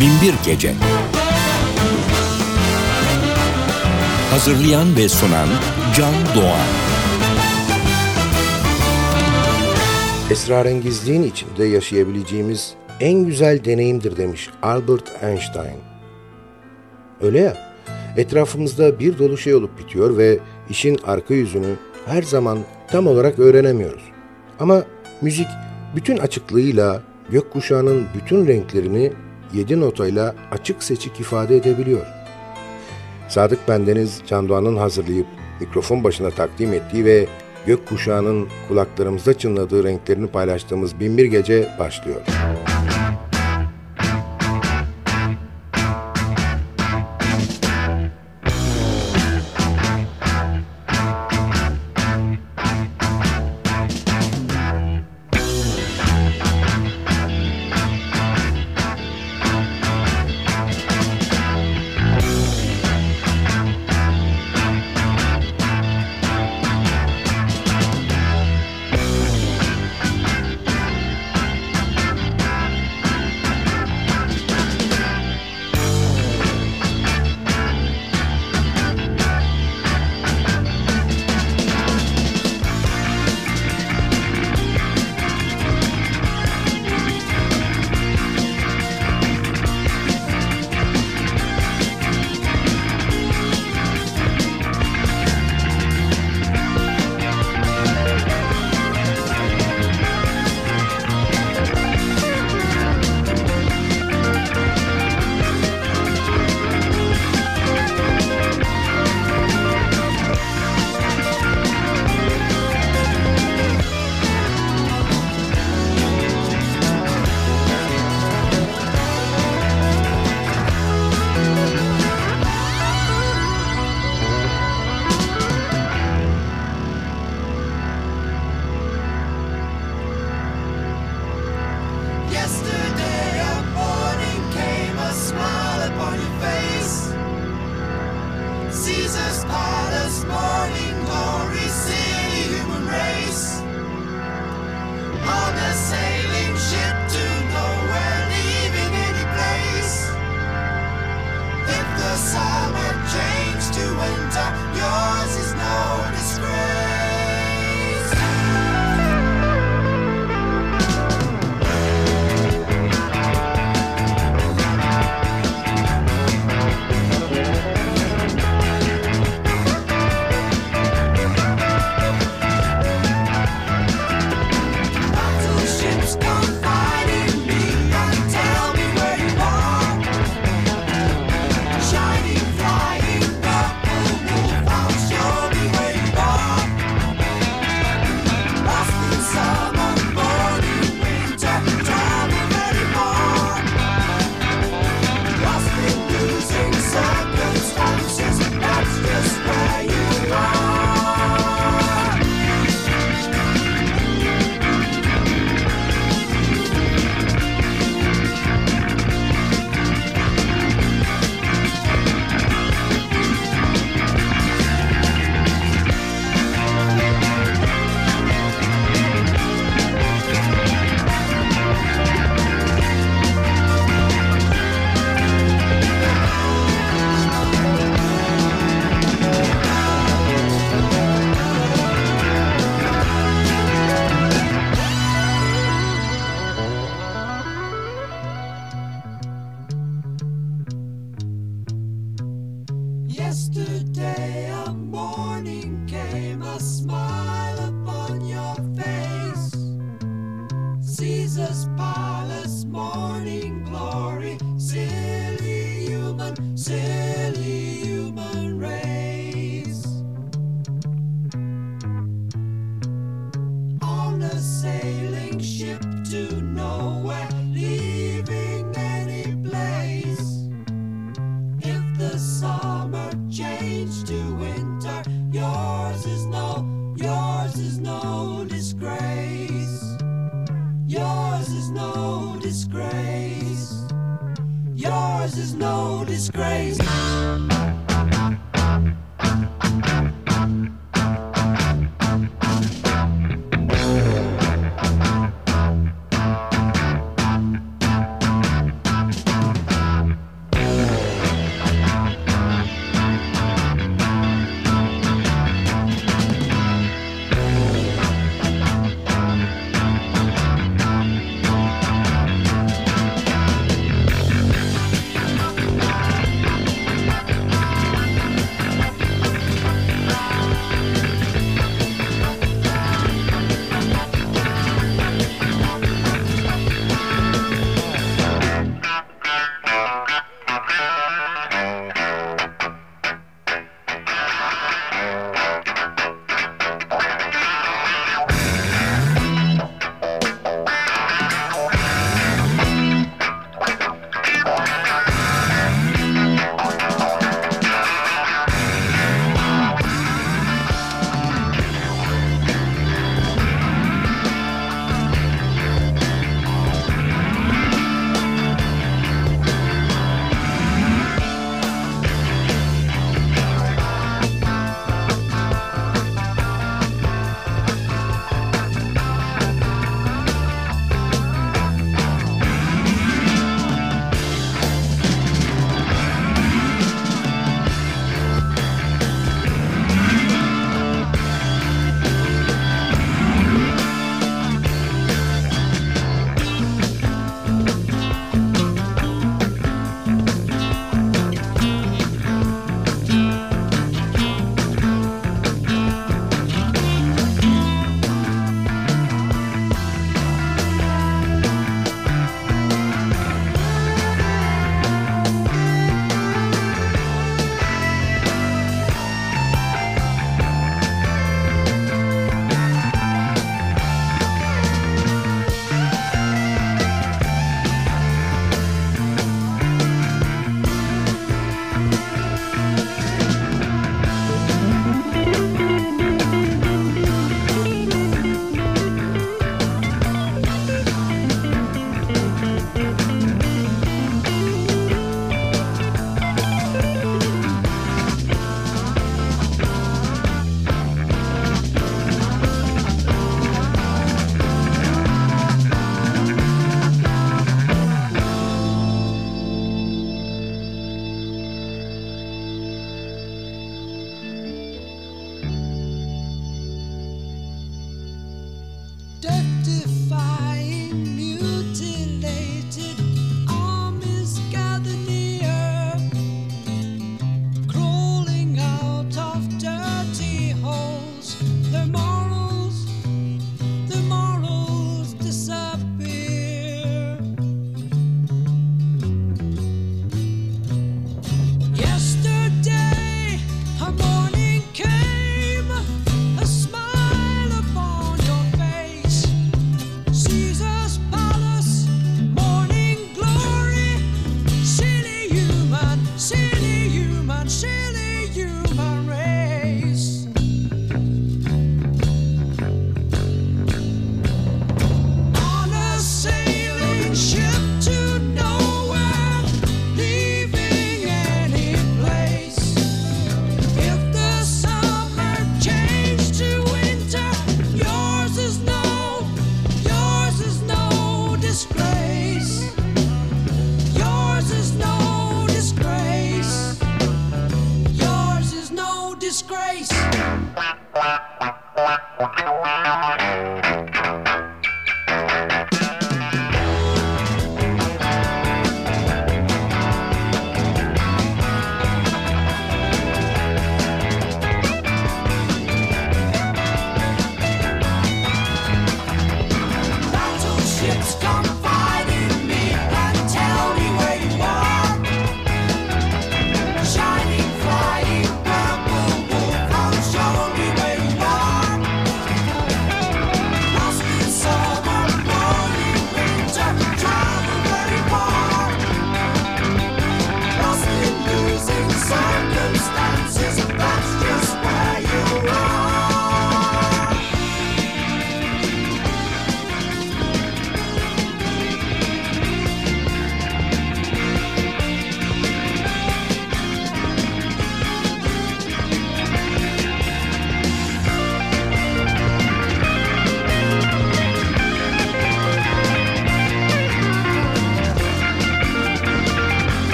Binbir Gece Hazırlayan ve sunan Can Doğan Esrarengizliğin içinde yaşayabileceğimiz en güzel deneyimdir demiş Albert Einstein. Öyle ya, etrafımızda bir dolu şey olup bitiyor ve işin arka yüzünü her zaman tam olarak öğrenemiyoruz. Ama müzik bütün açıklığıyla gökkuşağının bütün renklerini yedi notayla açık seçik ifade edebiliyor. Sadık Bendeniz Can Doğan'ın hazırlayıp mikrofon başına takdim ettiği ve gökkuşağının kulaklarımızda çınladığı renklerini paylaştığımız Binbir Gece başlıyor. Yesterday Yesterday a morning came, a smile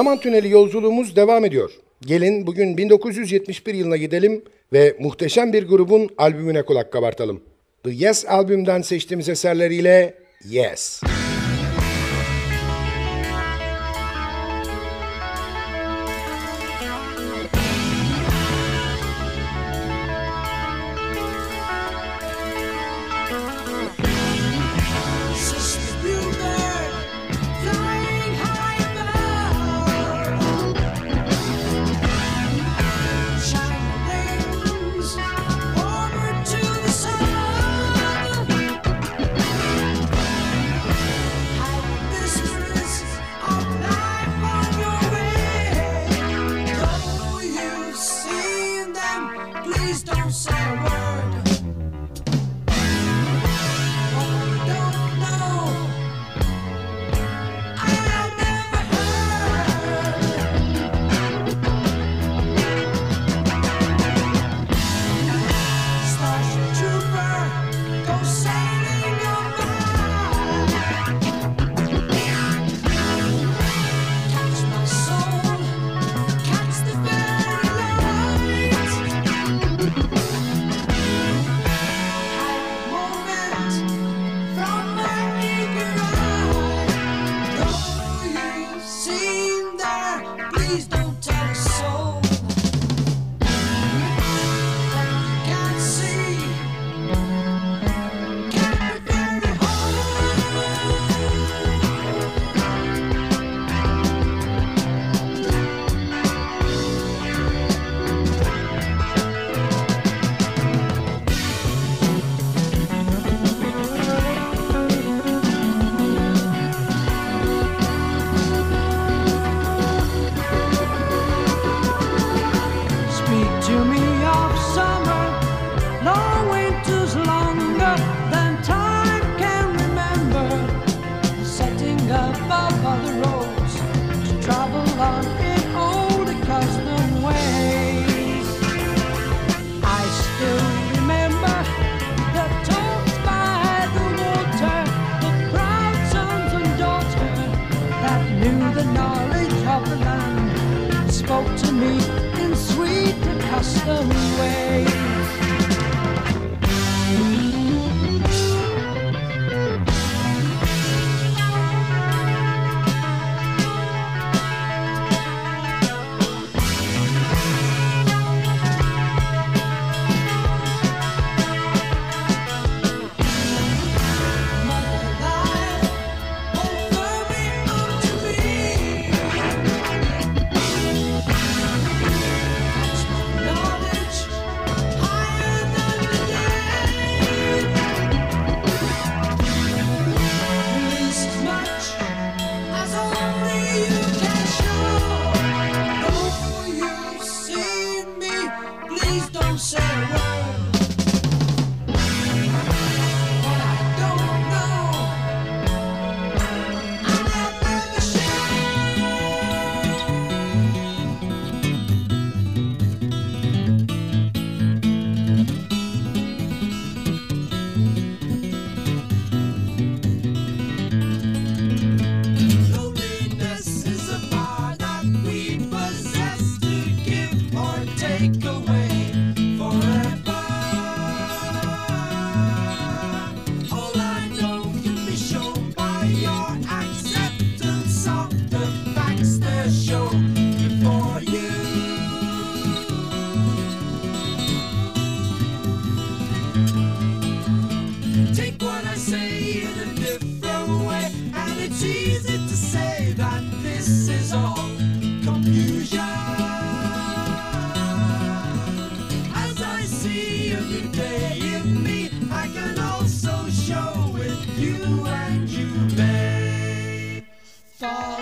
Zaman tüneli yolculuğumuz devam ediyor. Gelin bugün 1971 yılına gidelim ve muhteşem bir grubun albümüne kulak kabartalım. The Yes albümden seçtiğimiz eserleriyle Yes. 있어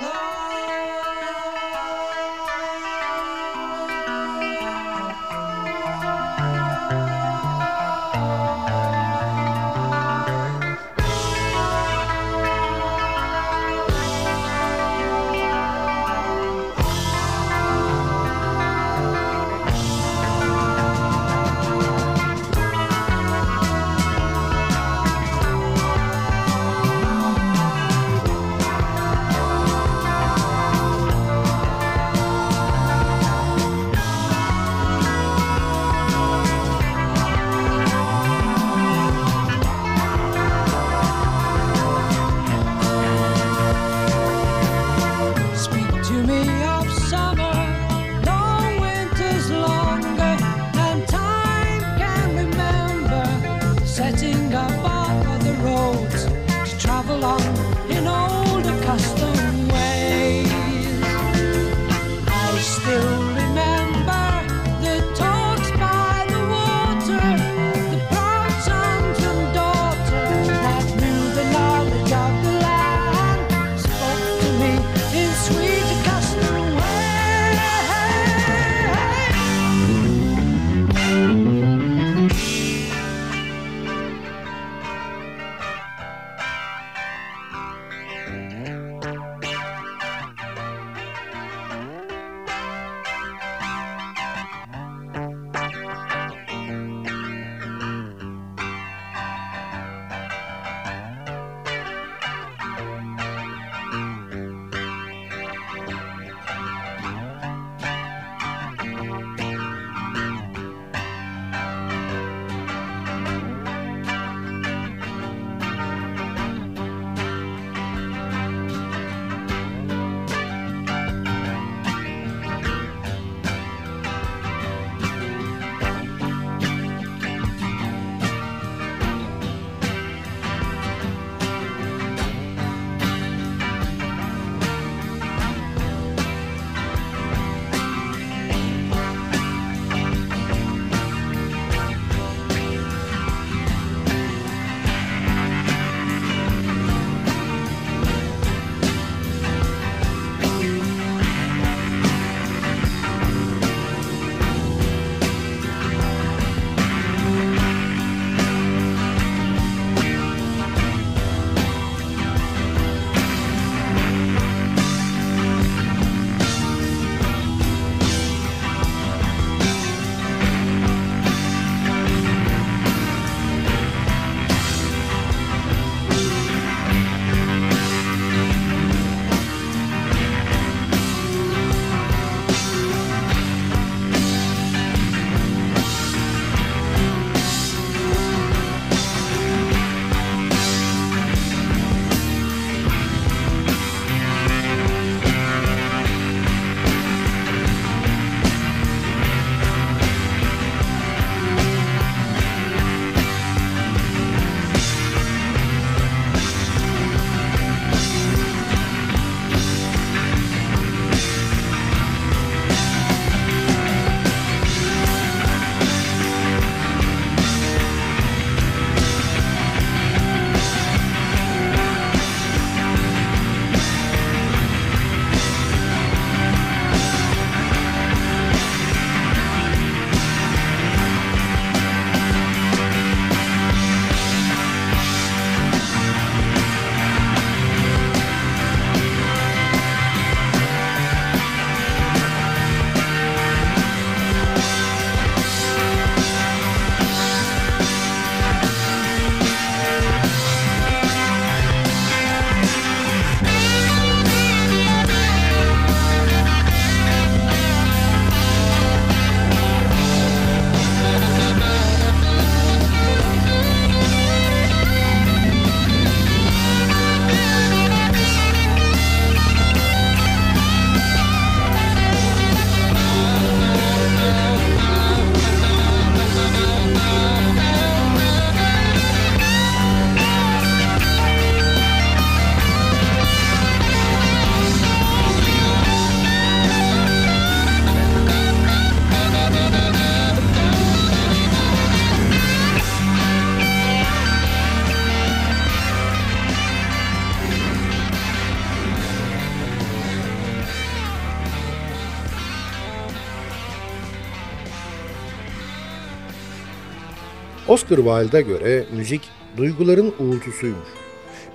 Oscar Wilde'a göre müzik duyguların uğultusuymuş.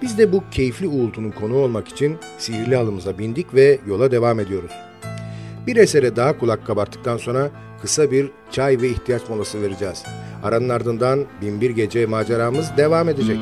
Biz de bu keyifli uğultunun konu olmak için sihirli halımıza bindik ve yola devam ediyoruz. Bir esere daha kulak kabarttıktan sonra kısa bir çay ve ihtiyaç molası vereceğiz. Aranın ardından Binbir Gece maceramız devam edecek.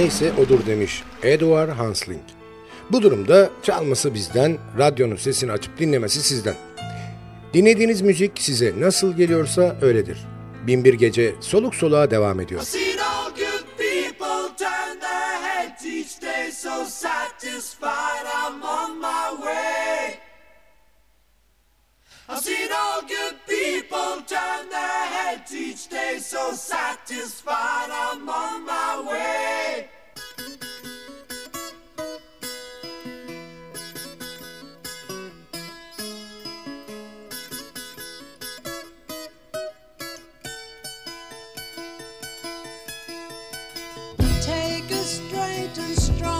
Neyse odur demiş Edward Hansling. Bu durumda çalması bizden, radyonun sesini açıp dinlemesi sizden. Dinlediğiniz müzik size nasıl geliyorsa öyledir. Binbir Gece soluk soluğa devam ediyor. I've seen all good people turn their heads each day, so satisfied I'm on my way. Take a straight and stronger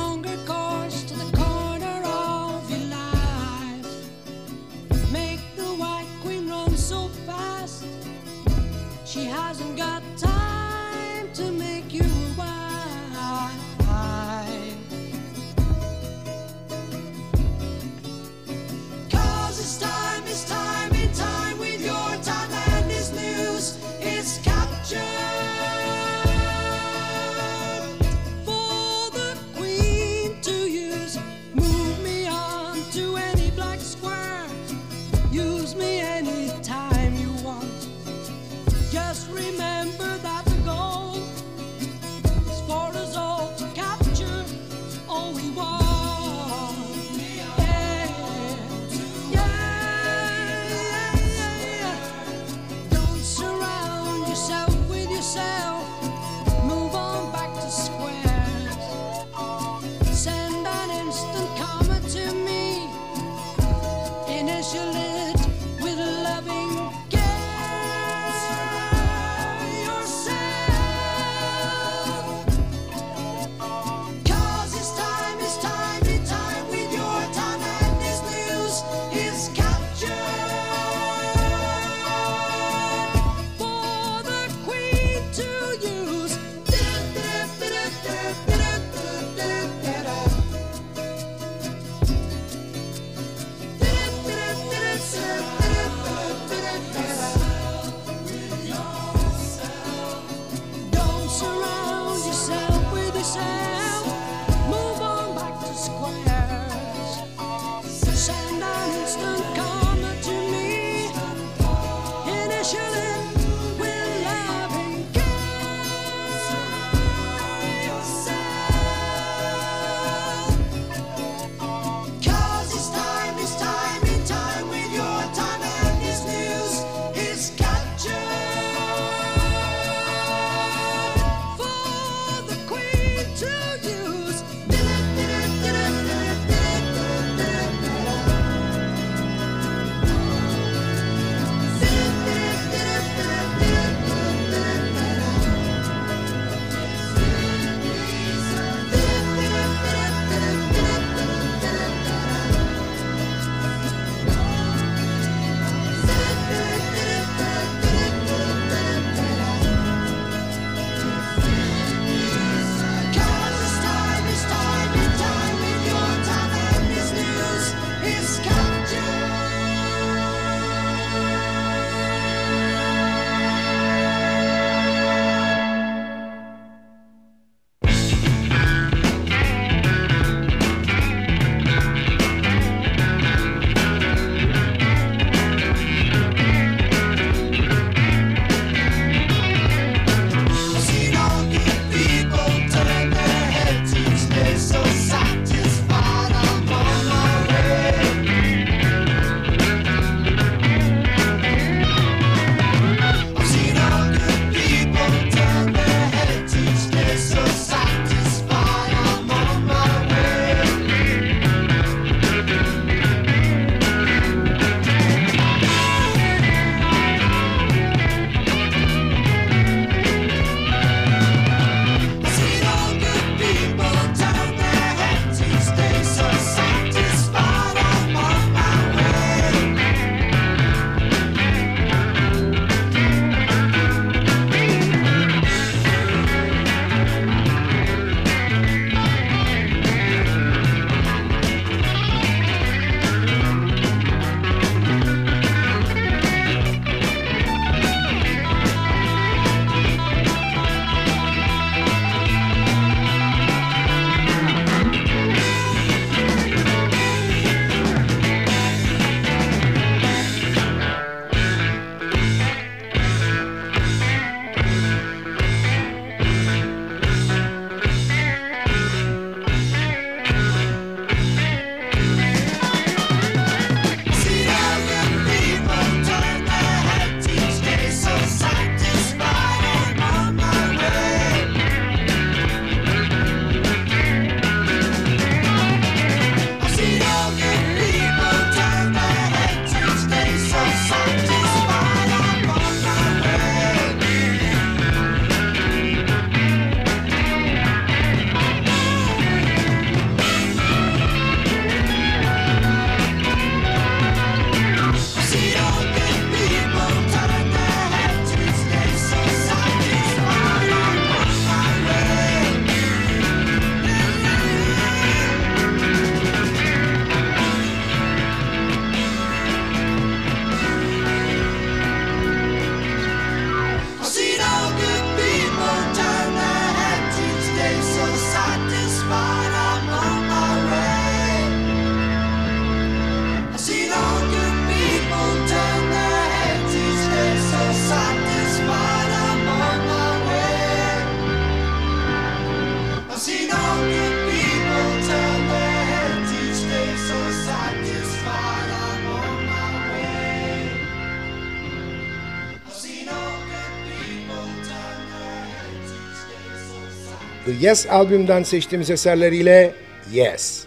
Yes albümden seçtiğimiz eserleriyle Yes.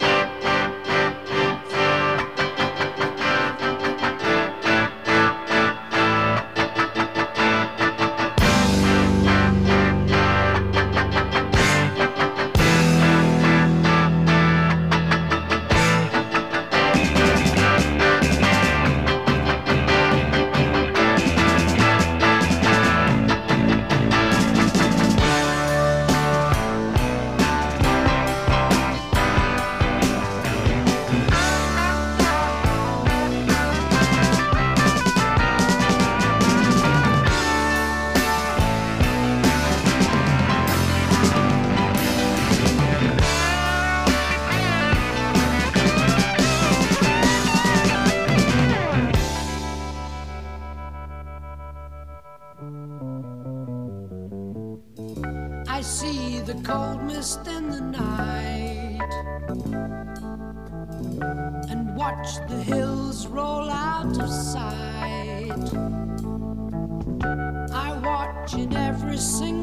sing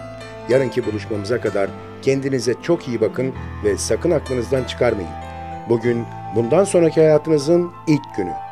Yarınki buluşmamıza kadar kendinize çok iyi bakın ve sakın aklınızdan çıkarmayın. Bugün bundan sonraki hayatınızın ilk günü.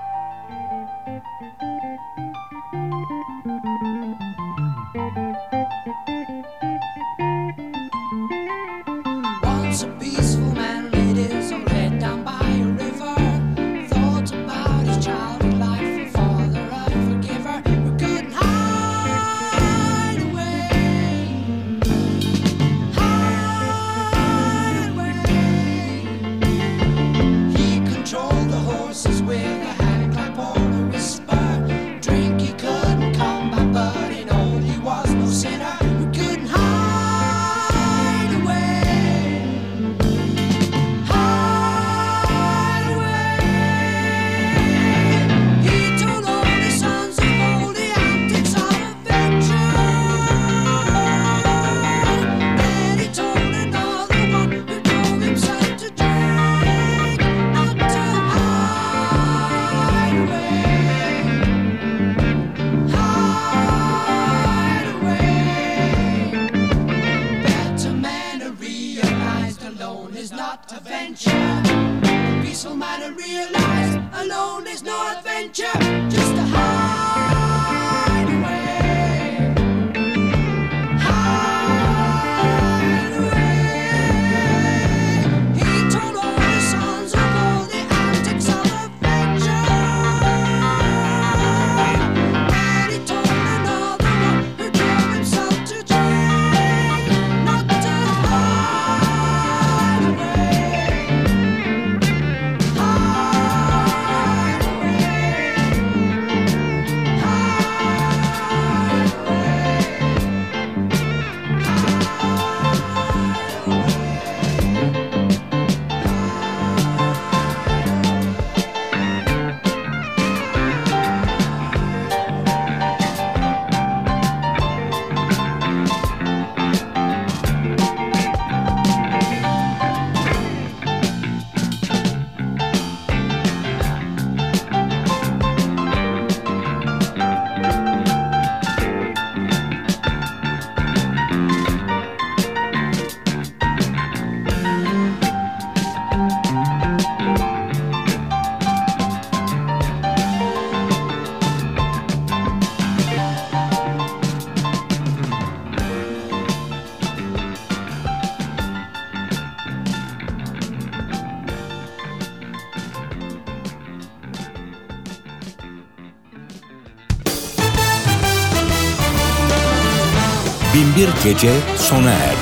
Binbir Gece sona erdi.